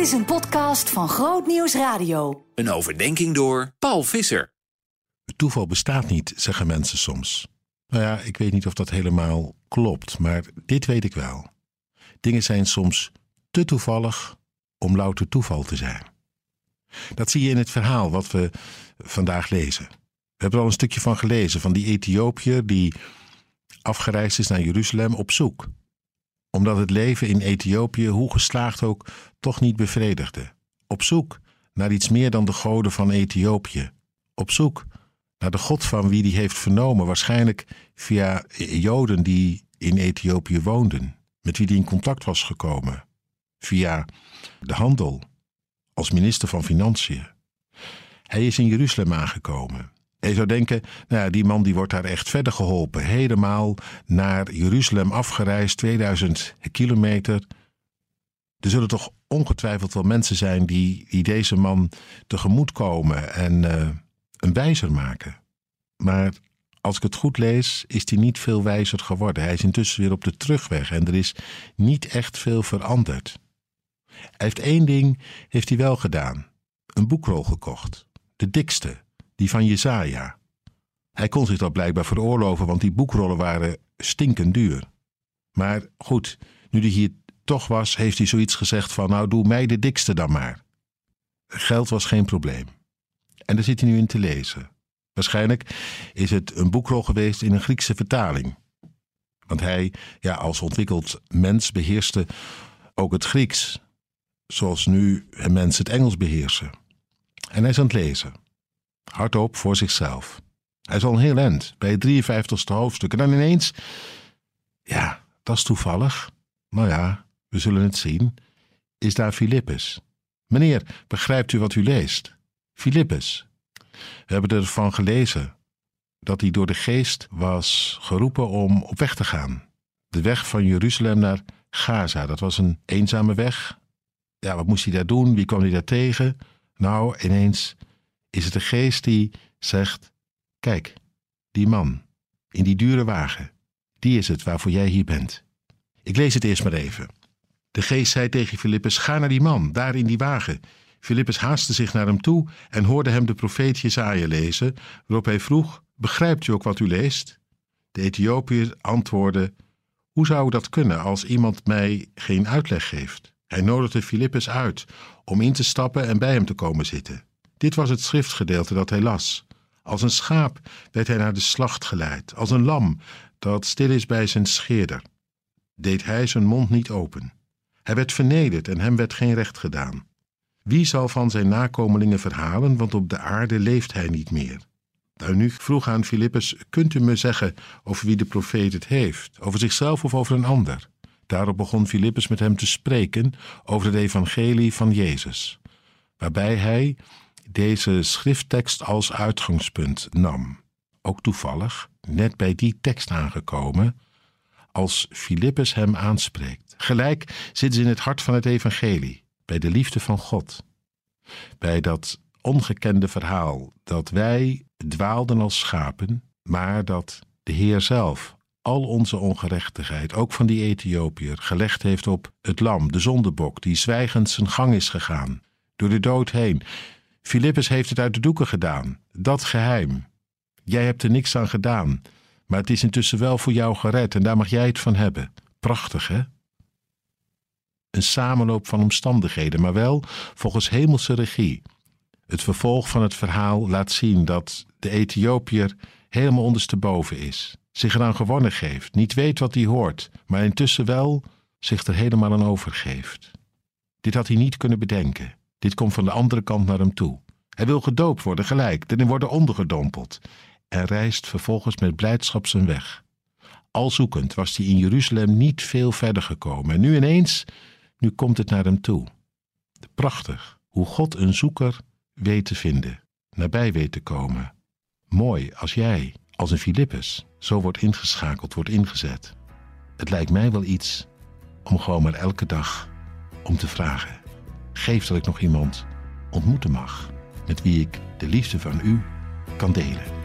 Dit is een podcast van Groot Nieuws Radio. Een overdenking door Paul Visser. Het toeval bestaat niet, zeggen mensen soms. Nou ja, ik weet niet of dat helemaal klopt, maar dit weet ik wel. Dingen zijn soms te toevallig om louter toeval te zijn. Dat zie je in het verhaal wat we vandaag lezen. We hebben er al een stukje van gelezen, van die Ethiopiër die afgereisd is naar Jeruzalem op zoek. Omdat het leven in Ethiopië, hoe geslaagd ook, toch niet bevredigde. Op zoek naar iets meer dan de goden van Ethiopië. Op zoek naar de God van wie die heeft vernomen, waarschijnlijk via Joden die in Ethiopië woonden, met wie die in contact was gekomen, via de handel, als minister van Financiën. Hij is in Jeruzalem aangekomen. En je zou denken, nou die man die wordt daar echt verder geholpen. Helemaal naar Jeruzalem afgereisd, 2000 kilometer. Er zullen toch ongetwijfeld wel mensen zijn die, die deze man tegemoet komen en uh, een wijzer maken. Maar als ik het goed lees, is hij niet veel wijzer geworden. Hij is intussen weer op de terugweg en er is niet echt veel veranderd. Hij heeft één ding heeft hij wel gedaan: een boekrol gekocht. De dikste, die van Jesaja. Hij kon zich dat blijkbaar veroorloven, want die boekrollen waren stinkend duur. Maar goed, nu hij hier toch was, heeft hij zoiets gezegd van: Nou, doe mij de dikste dan maar. Geld was geen probleem. En daar zit hij nu in te lezen. Waarschijnlijk is het een boekrol geweest in een Griekse vertaling. Want hij, ja, als ontwikkeld mens beheerste ook het Grieks, zoals nu mensen het Engels beheersen. En hij is aan het lezen. Hardop voor zichzelf. Hij is al een heel eind, bij het 53ste hoofdstuk. En dan ineens, ja, dat is toevallig. Nou ja, we zullen het zien. Is daar Filippus. Meneer, begrijpt u wat u leest? Filippus. We hebben ervan gelezen dat hij door de geest was geroepen om op weg te gaan. De weg van Jeruzalem naar Gaza. Dat was een eenzame weg. Ja, wat moest hij daar doen? Wie kwam hij daar tegen? Nou, ineens is het de geest die zegt: Kijk, die man in die dure wagen, die is het waarvoor jij hier bent. Ik lees het eerst maar even. De geest zei tegen Filippus: Ga naar die man, daar in die wagen. Filippus haastte zich naar hem toe en hoorde hem de profeet Jesaja lezen, waarop hij vroeg: Begrijpt u ook wat u leest? De Ethiopiër antwoordde: Hoe zou dat kunnen als iemand mij geen uitleg geeft? Hij nodigde Filippus uit om in te stappen en bij hem te komen zitten. Dit was het schriftgedeelte dat hij las. Als een schaap werd hij naar de slacht geleid, als een lam dat stil is bij zijn scheerder. Deed hij zijn mond niet open. Hij werd vernederd en hem werd geen recht gedaan. Wie zal van zijn nakomelingen verhalen, want op de aarde leeft hij niet meer? Nou, nu vroeg aan Filippus: Kunt u me zeggen over wie de profeet het heeft, over zichzelf of over een ander? Daarop begon Filippus met hem te spreken over het evangelie van Jezus, waarbij hij deze schrifttekst als uitgangspunt nam. Ook toevallig, net bij die tekst aangekomen, als Filippus hem aanspreekt. Gelijk zitten ze in het hart van het evangelie, bij de liefde van God. Bij dat ongekende verhaal dat wij dwaalden als schapen, maar dat de Heer zelf al onze ongerechtigheid, ook van die Ethiopiër, gelegd heeft op het lam, de zondebok, die zwijgend zijn gang is gegaan, door de dood heen. Filippus heeft het uit de doeken gedaan, dat geheim. Jij hebt er niks aan gedaan, maar het is intussen wel voor jou gered en daar mag jij het van hebben. Prachtig, hè? Een samenloop van omstandigheden, maar wel volgens hemelse regie. Het vervolg van het verhaal laat zien dat de Ethiopiër helemaal ondersteboven is, zich eraan gewonnen geeft, niet weet wat hij hoort, maar intussen wel zich er helemaal aan overgeeft. Dit had hij niet kunnen bedenken. Dit komt van de andere kant naar hem toe. Hij wil gedoopt worden gelijk, erin worden ondergedompeld en reist vervolgens met blijdschap zijn weg. Al zoekend was hij in Jeruzalem niet veel verder gekomen en nu ineens, nu komt het naar hem toe. Prachtig hoe God een zoeker weet te vinden, nabij weet te komen. Mooi als jij, als een Filippus, zo wordt ingeschakeld, wordt ingezet. Het lijkt mij wel iets om gewoon maar elke dag om te vragen. Geef dat ik nog iemand ontmoeten mag met wie ik de liefde van u kan delen.